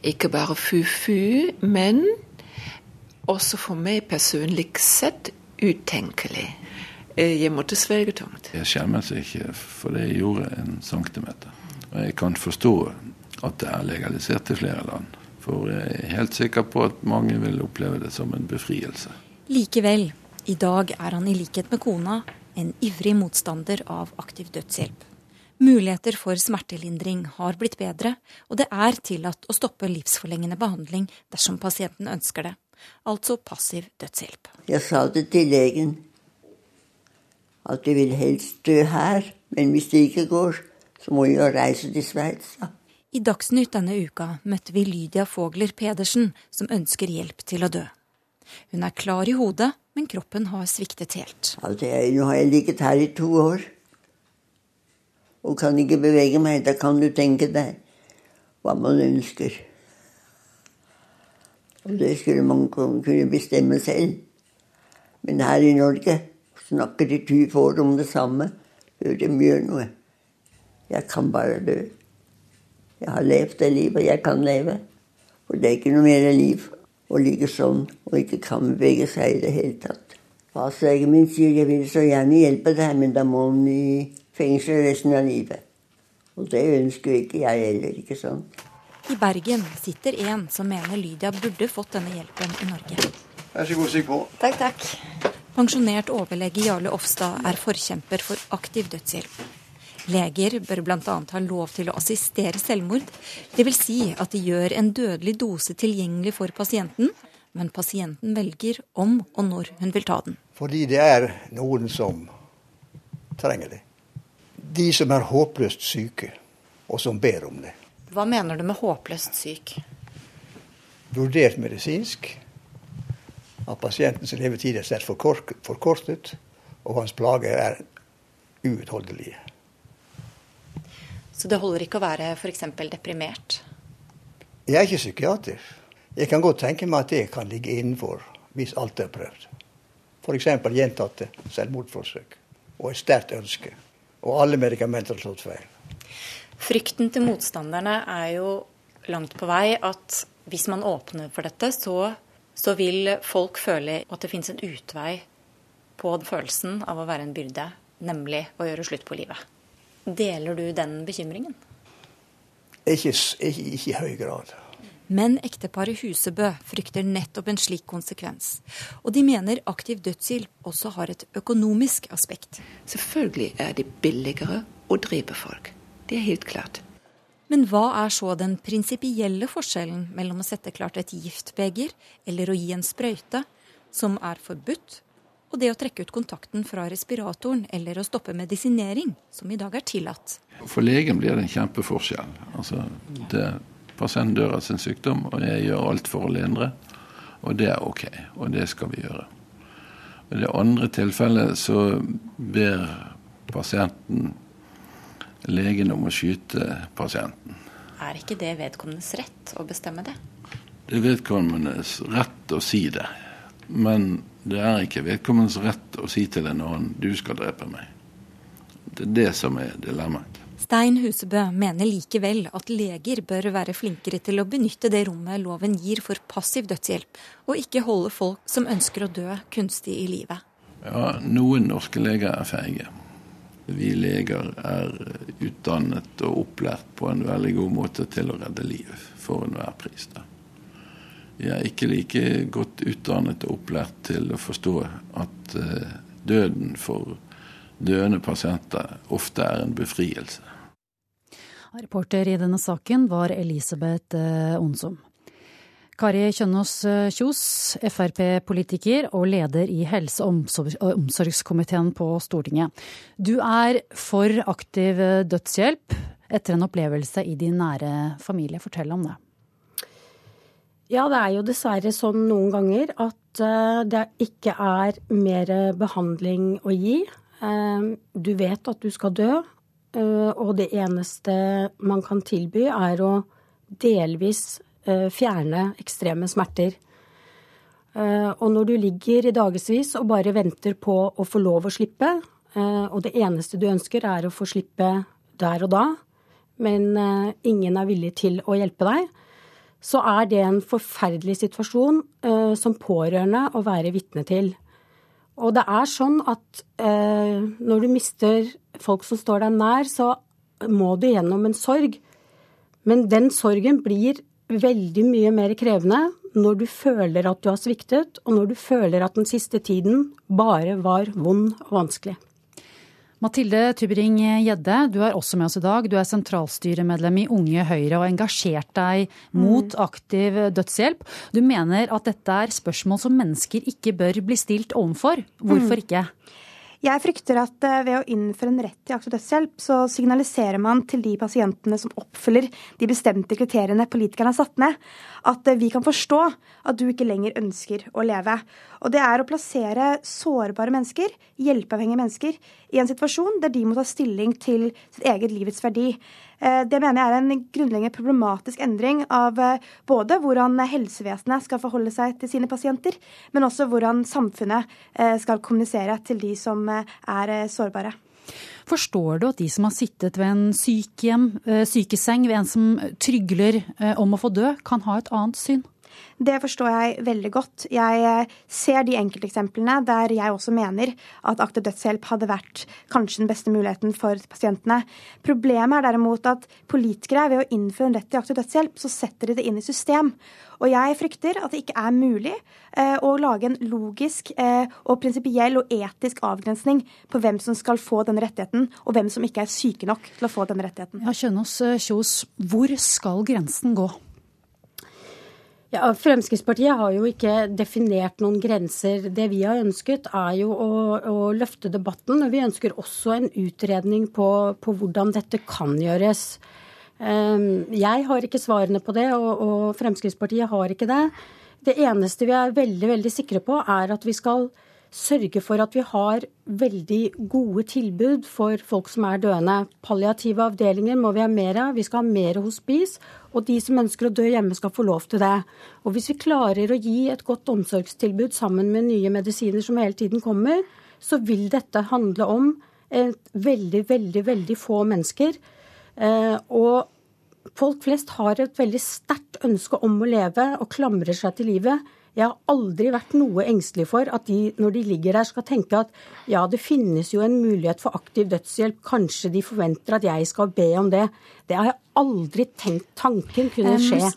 ikke bare fu-fu, men også for meg personlig sett utenkelig. Eh, jeg måtte svelge tungt. Jeg skjemmes ikke for det jeg gjorde en centimeter. Og jeg kan forstå at det er legalisert i flere land. For jeg er helt sikker på at mange vil oppleve det som en befrielse. Likevel, i dag er han i likhet med kona en ivrig motstander av aktiv dødshjelp. Muligheter for smertelindring har blitt bedre, og det er tillatt å stoppe livsforlengende behandling dersom pasienten ønsker det. Altså passiv dødshjelp. Jeg sa det til legen at jeg vil helst dø her, men hvis det ikke går, så må jeg reise til Sveits. I Dagsnytt denne uka møtte vi Lydia Fogler Pedersen, som ønsker hjelp til å dø. Hun er klar i hodet, men kroppen har sviktet helt. Altså, jeg, nå har jeg ligget her i to år og kan ikke bevege meg. Da kan du tenke deg hva man ønsker. Og det skulle man kunne bestemme selv. Men her i Norge snakker de tyve år om det samme før de gjør noe. Jeg kan bare dø. Jeg har levd det livet jeg kan leve. For det er ikke noe mer liv å ligge sånn og ikke kan bevege seg i det hele tatt. Fastlegen min sier jeg vil så gjerne hjelpe deg, men da må han i fengsel resten av livet. Og det ønsker ikke jeg heller, ikke sant. I Bergen sitter en som mener Lydia burde fått denne hjelpen i Norge. Vær så god, stig på. Takk, takk. Pensjonert overlege Jarle Ofstad er forkjemper for aktiv dødshjelp. Leger bør bl.a. ha lov til å assistere selvmord. Dvs. Si at de gjør en dødelig dose tilgjengelig for pasienten, men pasienten velger om og når hun vil ta den. Fordi det er noen som trenger det. De som er håpløst syke, og som ber om det. Hva mener du med håpløst syk? Vurdert medisinsk. At pasientens levetid er sterkt forkortet, og hans plager er uutholdelige. Så det holder ikke å være f.eks. deprimert? Jeg er ikke psykiater. Jeg kan godt tenke meg at det kan ligge innenfor hvis alt er prøvd. F.eks. gjentatte selvmordsforsøk og et sterkt ønske. Og alle medikamenter slått feil. Frykten til motstanderne er jo langt på vei at hvis man åpner for dette, så, så vil folk føle at det finnes en utvei på følelsen av å være en byrde, nemlig å gjøre slutt på livet. Deler du den bekymringen? Ikke, ikke, ikke i høy grad. Men ekteparet Husebø frykter nettopp en slik konsekvens. Og de mener aktiv dødshjelp også har et økonomisk aspekt. Selvfølgelig er det billigere å drepe folk. Det er helt klart. Men hva er så den prinsipielle forskjellen mellom å sette klart et giftbeger eller å gi en sprøyte, som er forbudt, og det å trekke ut kontakten fra respiratoren eller å stoppe medisinering, som i dag er tillatt? For legen blir det en kjempeforskjell. Altså, det Pasienten dør av sin sykdom, og jeg gjør alt for å lindre. Og det er OK, og det skal vi gjøre. I det andre tilfellet så ber pasienten legen om å skyte pasienten. Er ikke det vedkommendes rett å bestemme det? Det er vedkommendes rett å si det. Men det er ikke vedkommendes rett å si til en annen 'du skal drepe meg'. Det er det som er dilemmaet. Stein Husebø mener likevel at leger bør være flinkere til å benytte det rommet loven gir for passiv dødshjelp, og ikke holde folk som ønsker å dø, kunstig i livet. Ja, noen norske leger er feige. Vi leger er utdannet og opplært på en veldig god måte til å redde liv for enhver pris. Da. Vi er ikke like godt utdannet og opplært til å forstå at uh, døden for døende pasienter ofte er en befrielse. Reporter i denne saken var Elisabeth Onsom. Kari Kjønaas Kjos, Frp-politiker og leder i helse- og omsorgskomiteen på Stortinget. Du er for aktiv dødshjelp etter en opplevelse i din nære familie. Fortell om det. Ja, det er jo dessverre sånn noen ganger at det ikke er mer behandling å gi. Du vet at du skal dø, og det eneste man kan tilby, er å delvis fjerne ekstreme smerter. Og når du ligger i dagevis og bare venter på å få lov å slippe, og det eneste du ønsker er å få slippe der og da, men ingen er villig til å hjelpe deg, så er det en forferdelig situasjon eh, som pårørende å være vitne til. Og det er sånn at eh, når du mister folk som står deg nær, så må du gjennom en sorg. Men den sorgen blir veldig mye mer krevende når du føler at du har sviktet, og når du føler at den siste tiden bare var vond og vanskelig. Mathilde Tybring-Gjedde, du er også med oss i dag. Du er sentralstyremedlem i Unge Høyre og har engasjert deg mot aktiv dødshjelp. Du mener at dette er spørsmål som mennesker ikke bør bli stilt overfor. Hvorfor Mm. Jeg frykter at eh, ved å innføre en rett til aktiv dødshjelp, så signaliserer man til de pasientene som oppfyller de bestemte kriteriene politikerne har satt ned, at eh, vi kan forstå at du ikke lenger ønsker å leve. Og det er å plassere sårbare mennesker, hjelpeavhengige mennesker, i en situasjon der de må ta stilling til sitt eget livets verdi. Eh, Det mener jeg er en grunnleggende problematisk endring av eh, både hvordan helsevesenet skal forholde seg til sine pasienter, men også hvordan samfunnet eh, skal kommunisere til de som er sårbare. Forstår du at de som har sittet ved en sykehjem, eh, sykeseng ved en som trygler om å få dø, kan ha et annet syn? Det forstår jeg veldig godt. Jeg eh, ser de enkelteksemplene der jeg også mener at aktiv dødshjelp hadde vært kanskje den beste muligheten for pasientene. Problemet er derimot at politikere ved å innføre en rett til aktiv dødshjelp, så setter de det inn i system. Og jeg frykter at det ikke er mulig eh, å lage en logisk eh, og prinsipiell og etisk avgrensning på hvem som skal få denne rettigheten, og hvem som ikke er syke nok til å få denne rettigheten. Ja, Kjønaas eh, Kjos, hvor skal grensen gå? Ja, Fremskrittspartiet har jo ikke definert noen grenser. Det vi har ønsket, er jo å, å løfte debatten. Vi ønsker også en utredning på, på hvordan dette kan gjøres. Um, Jeg har ikke svarene på det, og, og Fremskrittspartiet har ikke det. Det eneste vi er veldig, veldig sikre på, er at vi skal sørge for at vi har veldig gode tilbud for folk som er døende. Palliative avdelinger må vi ha mer av. Vi skal ha mer hospice. Og de som ønsker å dø hjemme, skal få lov til det. Og hvis vi klarer å gi et godt omsorgstilbud sammen med nye medisiner som hele tiden kommer, så vil dette handle om veldig, veldig, veldig få mennesker. Eh, og folk flest har et veldig sterkt ønske om å leve og klamrer seg til livet. Jeg har aldri vært noe engstelig for at de, når de ligger der, skal tenke at ja, det finnes jo en mulighet for aktiv dødshjelp, kanskje de forventer at jeg skal be om det. Det har jeg aldri tenkt tanken kunne skje.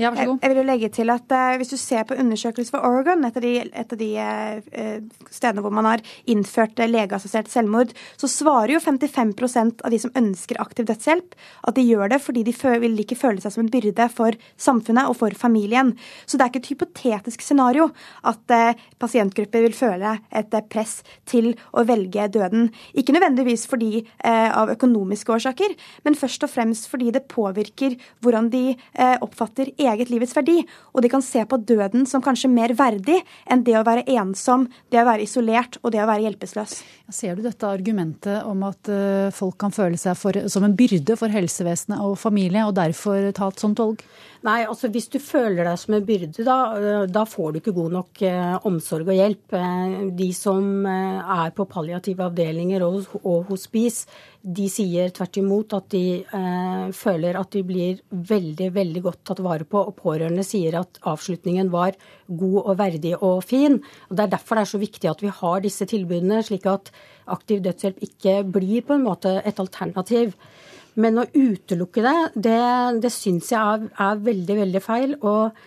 Ja, så god. Jeg vil jo legge til at eh, Hvis du ser på undersøkelser for Oregon, et av de, et av de eh, stedene hvor man har innført legeassosiert selvmord, så svarer jo 55% av de som ønsker aktiv dødshjelp, at de gjør det fordi de vil ikke føle seg som en byrde for samfunnet og for familien. Så det er ikke et hypotetisk scenario at eh, pasientgrupper vil føle et eh, press til å velge døden. Ikke nødvendigvis fordi eh, av økonomiske årsaker, men først og fremst fordi det påvirker hvordan de eh, oppfatter eget livets verdi. Og de kan se på døden som kanskje mer verdig enn det å være ensom, det å være isolert og det å være hjelpeløs. Ser du dette argumentet om at eh, folk kan føle seg for, som en byrde for helsevesenet og familie, og derfor ta et sånt valg? Nei, altså hvis du føler deg som en byrde, da, øh, da får du ikke god nok eh, omsorg og hjelp. Eh, De som eh, er på palliative avdelinger og, og hospice, de sier tvert imot at de eh, føler at de blir veldig, veldig godt tatt vare på. Og pårørende sier at avslutningen var god og verdig og fin. Og Det er derfor det er så viktig at vi har disse tilbudene, slik at aktiv dødshjelp ikke blir på en måte et alternativ. Men å utelukke det, det, det syns jeg er, er veldig, veldig feil. Og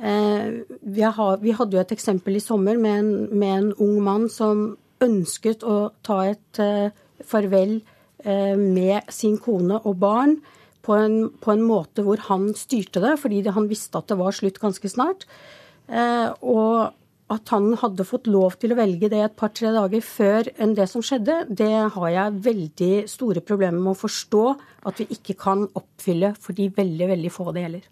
eh, vi, har, vi hadde jo et eksempel i sommer med en, med en ung mann som ønsket å ta et eh, farvel eh, med sin kone og barn på en, på en måte hvor han styrte det, fordi han visste at det var slutt ganske snart. Eh, og at han hadde fått lov til å velge det et par-tre dager før enn det som skjedde, det har jeg veldig store problemer med å forstå at vi ikke kan oppfylle for de veldig, veldig få det gjelder.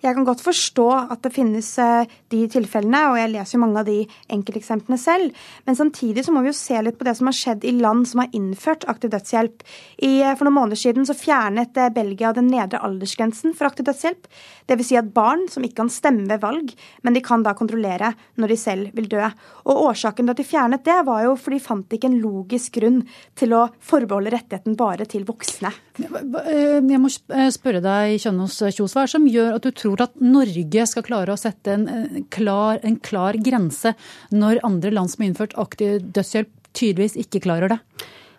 Jeg kan godt forstå at det finnes eh, de tilfellene, og jeg leser jo mange av de enkelteksemplene selv. Men samtidig så må vi jo se litt på det som har skjedd i land som har innført aktiv dødshjelp. I, eh, for noen måneder siden så fjernet eh, Belgia den nedre aldersgrensen for aktiv dødshjelp. Dvs. Si at barn som ikke kan stemme ved valg, men de kan da kontrollere når de selv vil dø. Og årsaken til at de fjernet det, var jo fordi de fant ikke en logisk grunn til å forbeholde rettigheten bare til voksne. Jeg må spørre deg, Kjønaas Kjos, hva er det som gjør at du tror at Norge skal klare å sette en klar, en klar grense, når andre land som har innført aktiv dødshjelp, tydeligvis ikke klarer det?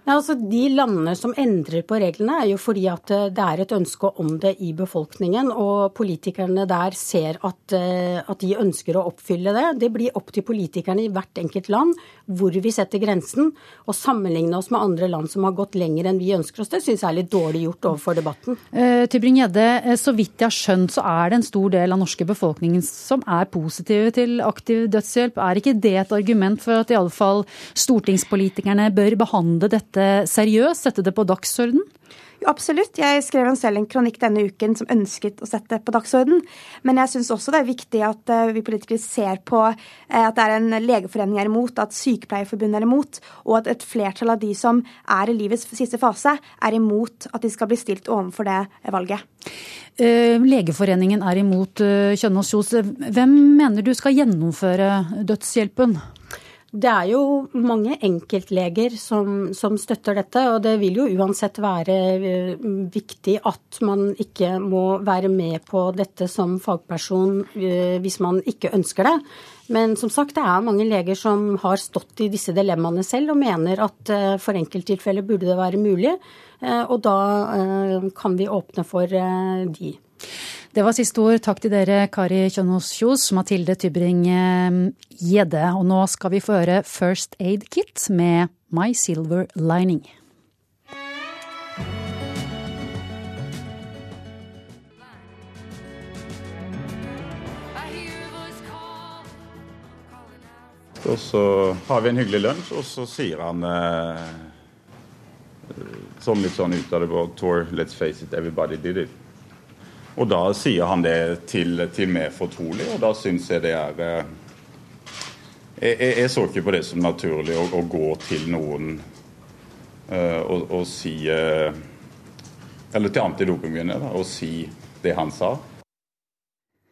Ja, altså De landene som endrer på reglene, er jo fordi at eh, det er et ønske om det i befolkningen. Og politikerne der ser at, eh, at, de ønsker å oppfylle det. Det blir opp til politikerne i hvert enkelt land hvor vi setter grensen. Å sammenligne oss med andre land som har gått lenger enn vi ønsker oss, det syns jeg er litt dårlig gjort overfor debatten. Uh, Tybring-Gjedde, så vidt jeg har skjønt så er det en stor del av norske befolkningen som er positive til aktiv dødshjelp. Er ikke det et argument for at iallfall stortingspolitikerne bør behandle dette? Dette seriøst, sette det på dagsorden? Jo, absolutt. Jeg skrev selv en kronikk denne uken som ønsket å sette det på dagsorden. Men jeg syns også det er viktig at eh, vi politikere ser på eh, at det er en legeforening er imot, at Sykepleierforbundet er imot, og at et flertall av de som er i livets siste fase, er imot at de skal bli stilt overfor det valget. Eh, legeforeningen er imot Kjønaas Kjos. Hvem mener du skal gjennomføre dødshjelpen? Det er jo mange enkeltleger som, som, støtter dette, og det vil jo uansett være eh, viktig at man ikke må være med på dette som fagperson eh, hvis man ikke ønsker det. Men som sagt, det er mange leger som har stått i disse dilemmaene selv og mener at eh, for enkelttilfeller burde det være mulig, og da kan vi åpne for de. Det var siste ord. Takk til dere, Kari Kjønaas Kjos, Mathilde Tybring-Gjedde. Og nå skal vi få høre First Aid Kit med My Silver Lining. Og så har vi en hyggelig lunsj, og så sier han eh, sånn litt sånn ut av det blå Tour, let's face it, everybody did it. Og da sier han det til, til meg fortrolig, og da syns jeg det er jeg, jeg, jeg, så ikke på det som naturlig å, å gå til noen uh, og, og, si uh, Eller til antidopingvinner og si det han sa.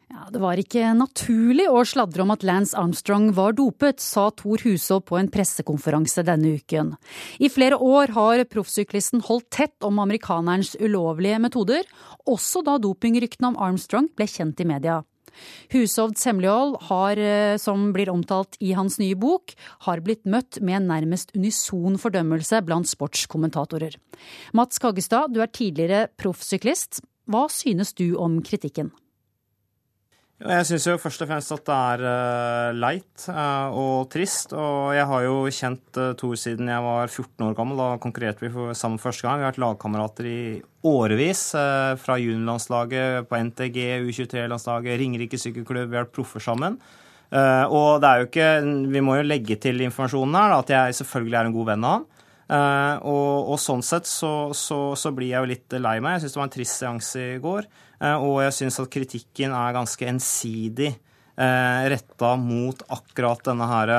Ja, Det var ikke naturlig å sladre om at Lance Armstrong var dopet, sa Thor Husaa på en pressekonferanse denne uken. I flere år har proffsyklisten holdt tett om amerikanerens ulovlige metoder, også da dopingryktene om Armstrong ble kjent i media. Hushovds hemmelighold, har, eh, som blir omtalt i hans nye bok, har blitt møtt med en nærmest unison fordømmelse blant sportskommentatorer. Mats Kaggestad, du er tidligere proffsyklist. Hva synes du om kritikken? Jeg syns jo først og fremst at det er uh, leit uh, og trist. Og jeg har jo kjent uh, Thor siden jeg var 14 år gammel. Da konkurrerte vi sammen første gang. Vi har vært lagkamerater i årevis. fra juniorlandslaget, på NTG, U23-landslaget, Ringerike sykkelklubb. Vi har vært proffer sammen. og det er jo ikke Vi må jo legge til informasjonen her da, at jeg selvfølgelig er en god venn av han. Uh, og, og, sånn sett så, så, så, blir jeg jo litt lei meg. Jeg syns det var en trist seanse i går. Uh, og jeg syns at kritikken er ganske ensidig uh, retta mot akkurat denne her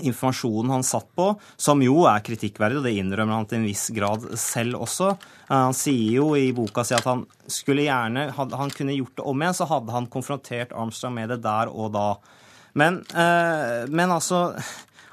informasjonen han satt på, som jo er kritikkverdig, og det innrømmer han til en viss grad selv også. Han sier jo i boka si at han skulle gjerne Hadde han kunne gjort det om igjen, så hadde han konfrontert Armstrong med det der og da. Men, men altså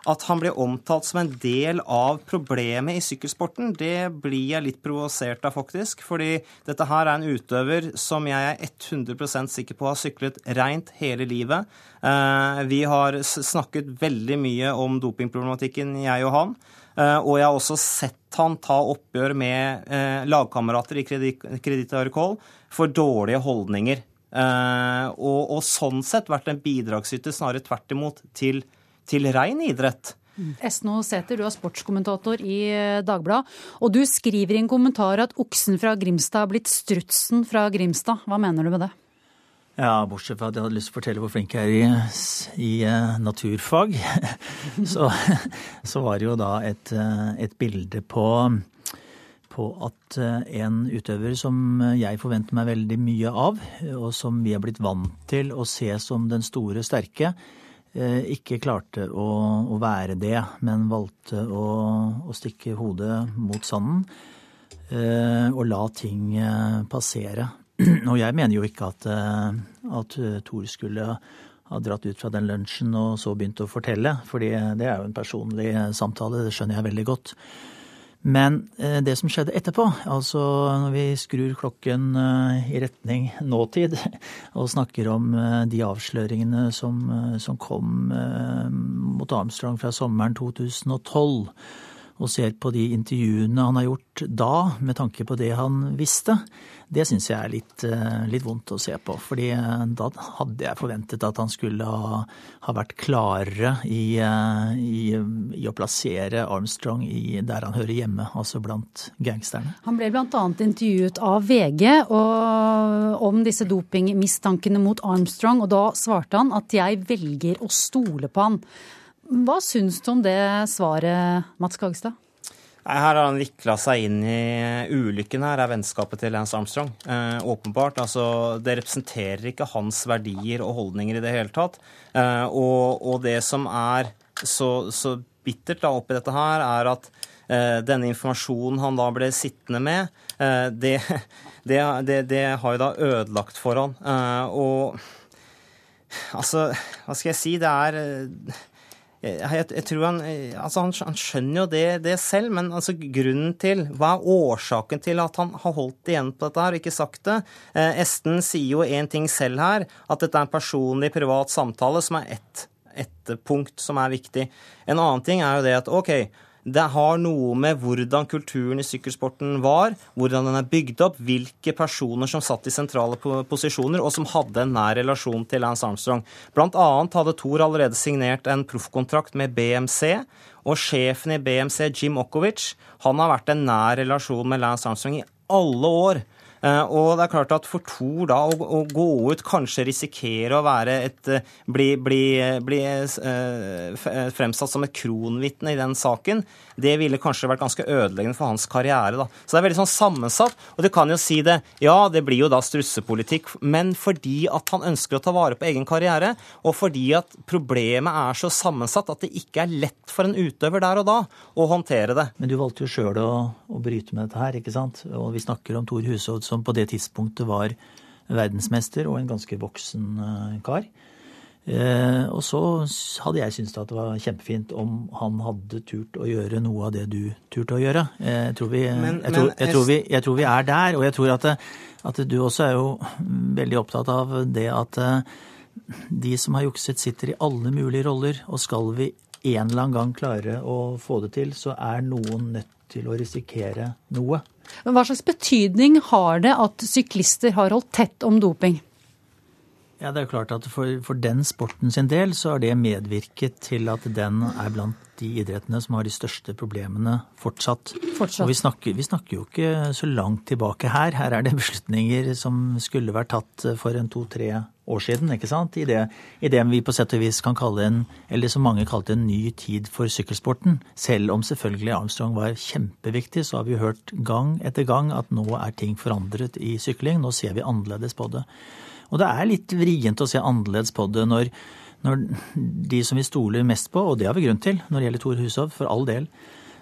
at han blir omtalt som en del av problemet i sykkelsporten, det blir jeg litt provosert av, faktisk. Fordi dette her er en utøver som jeg er 100% sikker på har syklet rent hele livet. Eh, vi har snakket veldig mye om dopingproblematikken, jeg og han. Eh, og jeg har også sett han ta oppgjør med eh, lagkamerater i Kreditt Arcol for dårlige holdninger. Og, og sånn sett vært en bidragsyter, snarere tvert imot, til til rein idrett. Esno Sæther, du er sportskommentator i eh, Dagbladet. Og du skriver i en kommentar at oksen fra Grimstad har blitt strutsen fra Grimstad. Hva mener du med det? Ja, bortsett fra at jeg hadde lyst til å fortelle hvor flink jeg er i, i uh, naturfag, så, så, var det jo da et, uh, et bilde på, på at en utøver som jeg forventer meg veldig mye av, og som vi er blitt vant til å se som den store, sterke, Eh, ikke klarte å, å være det, men valgte å, å stikke hodet mot sanden eh, og la ting eh, passere. Og jeg mener jo ikke at, at Tor skulle ha dratt ut fra den lunsjen og så begynt å fortelle, fordi det er jo en personlig samtale, det skjønner jeg veldig godt. Men eh, det som skjedde etterpå, altså når vi skrur klokken eh, i retning nåtid og snakker om eh, de avsløringene som, som kom mot Armstrong fra sommeren 2012, og ser på de intervjuene han har gjort da, med tanke på det han visste, det syns jeg er litt, eh, litt, vondt å se på. fordi eh, da hadde jeg forventet at han skulle ha, ha vært klarere i, eh, i, i, å plassere Armstrong i, der han hører hjemme, altså blant gangsterne. Han ble bl.a. intervjuet av VG om disse dopingmistankene mot Armstrong, og da svarte han at jeg velger å stole på han. Hva syns du om det svaret, Mats Kagstad? Her har han vikla seg inn i ulykken her, er vennskapet til Lance Armstrong. Eh, åpenbart. Altså, det representerer ikke hans verdier og holdninger i det hele tatt. Eh, og, og, det som er så, så bittert da oppi dette her, er at eh, denne informasjonen han da ble sittende med, eh, det, det, det, det, har jo da ødelagt for han. Eh, og altså, hva skal jeg si, det er eh, jeg, jeg, tror han, altså han, han, skjønner jo det, det selv, men altså grunnen til Hva er årsaken til at han har holdt igjen på dette her og ikke sagt det? Eh, Esten sier jo én ting selv her, at dette er en personlig, privat samtale som er ett, et punkt som er viktig. En annen ting er jo det at OK, det har noe med hvordan kulturen i sykkelsporten var, hvordan den er bygd opp, hvilke personer som satt i sentrale posisjoner, og som hadde en nær relasjon til Lance Armstrong. Blant annet hadde Thor allerede signert en proffkontrakt med BMC, og sjefen i BMC, Jim Okovic, han har vært en nær relasjon med Lance Armstrong i alle år. Eh, og det er klart at for Thor da å, å gå ut, kanskje risikere å være et eh, Bli, bli, bli eh, fremsatt som et kronvitne i den saken, det ville kanskje vært ganske ødeleggende for hans karriere. da. Så det er veldig sånn sammensatt. Og du kan jo si det, ja, det blir jo da strussepolitikk, men fordi at han ønsker å ta vare på egen karriere, og fordi at problemet er så sammensatt at det ikke er lett for en utøver der og da å håndtere det. Men du valgte jo sjøl å, å, bryte med dette her, ikke sant? Og vi snakker om Tor Hushovd som på det tidspunktet var verdensmester og en ganske voksen eh, kar. Eh, og så hadde jeg syntes at det var kjempefint om han hadde turt å gjøre noe av det du turte å gjøre. Eh, jeg tror vi, jeg tror, jeg tror vi, jeg tror vi er der, og jeg tror at, at, du også er jo veldig opptatt av det at de som har jukset, sitter i alle mulige roller, og skal vi en eller annen gang klare å få det til, så er noen nødt til å risikere noe. Men Hva slags betydning har det at syklister har holdt tett om doping? Ja, det er jo klart at for, for, den sporten sin del så har det medvirket til at den er blant de idrettene som har de største problemene fortsatt. fortsatt. Og vi snakker, vi snakker, jo ikke så langt tilbake her. Her er det beslutninger som skulle vært tatt for en to-tre år siden. ikke sant? I det, I det, vi på sett og vis kan kalle en, eller som mange kalte en ny tid for sykkelsporten. Selv om selvfølgelig Armstrong var kjempeviktig, så har vi hørt gang etter gang at nå er ting forandret i sykling. Nå ser vi annerledes på det. Og det er litt vrient å se annerledes på det når, når de som vi stoler mest på, og det har vi grunn til når det gjelder Tor Hushov, for all del,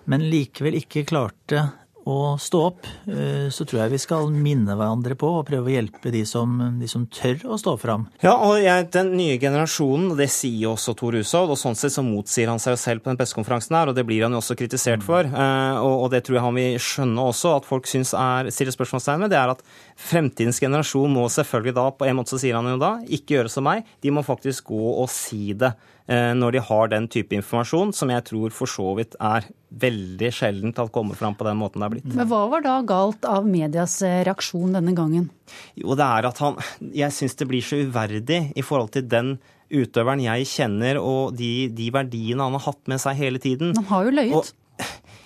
men likevel ikke klarte å stå opp, eh, så tror jeg vi skal minne hverandre på og prøve å hjelpe de som, de som tør å stå fram. Ja, og jeg, den nye generasjonen, det sier jo også Tor Hushovd, og sånn sett så motsier han seg selv på den pressekonferansen her, og det blir han jo også kritisert for. Eh, og, og det tror jeg han vil skjønne også, at folk syns er, stiller spørsmålstegn ved, det er at fremtidens generasjon må selvfølgelig da, på en måte så sier han jo da, ikke gjøre som meg, de må faktisk gå og si det. Eh, når de har den type informasjon, som jeg tror for så vidt er veldig sjeldent at kommer fram på den måten det er blitt. Men Hva var da galt av medias eh, reaksjon denne gangen? Jo, det er at han Jeg syns det blir så uverdig i forhold til den utøveren jeg kjenner og de, de verdiene han har hatt med seg hele tiden. Han har jo løyet. Og,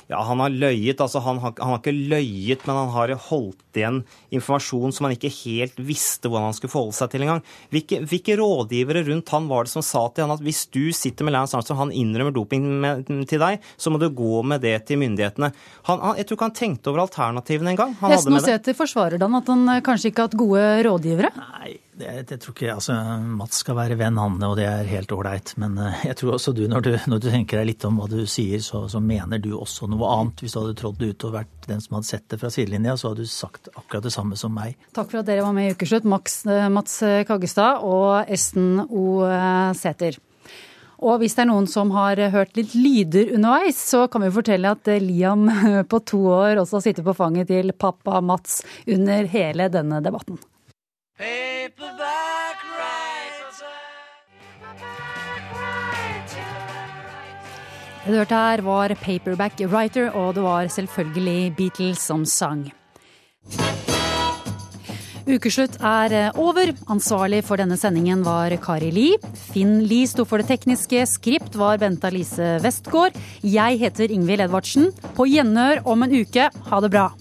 ja, han har løyet. Altså, han har, han har, ikke løyet, men han har holdt igjen informasjon som han ikke helt visste hvordan han skulle forholde seg til engang. Hvilke, hvilke rådgivere rundt han var det som sa til han at hvis du sitter med Lance Armstrong, han innrømmer doping med, til deg, så må du gå med det til myndighetene. Han, jeg tror ikke han tenkte over alternativene engang. Hesten og Sæther forsvarer han at han kanskje ikke har hatt gode rådgivere? Nei, det, det, tror ikke, altså Mats skal være venn, han, og det er helt ålreit. Men eh, jeg tror også du når, du, når du tenker deg litt om hva du sier, så, så, mener du også noe annet. Hvis du hadde trådt ut og vært den som hadde sett det fra sidelinja, så hadde du sagt akkurat det samme som meg. Takk for at dere var med i Ukeslutt, Max, eh, Mats Kaggestad og Esten O. Sæther. Og hvis det er noen som har hørt litt lyder underveis, så kan vi fortelle at Liam på to år også sitter på fanget til pappa Mats under hele denne debatten. Det du hørte her var Paperback Writer, og det var selvfølgelig Beatles som sang. Ukeslutt er eh, over. Ansvarlig for denne sendingen var Kari Li. Finn Li sto for det tekniske. Skript var Bente Alice Westgård. Jeg heter Ingvild Edvardsen. På gjenhør om en uke. Ha det bra.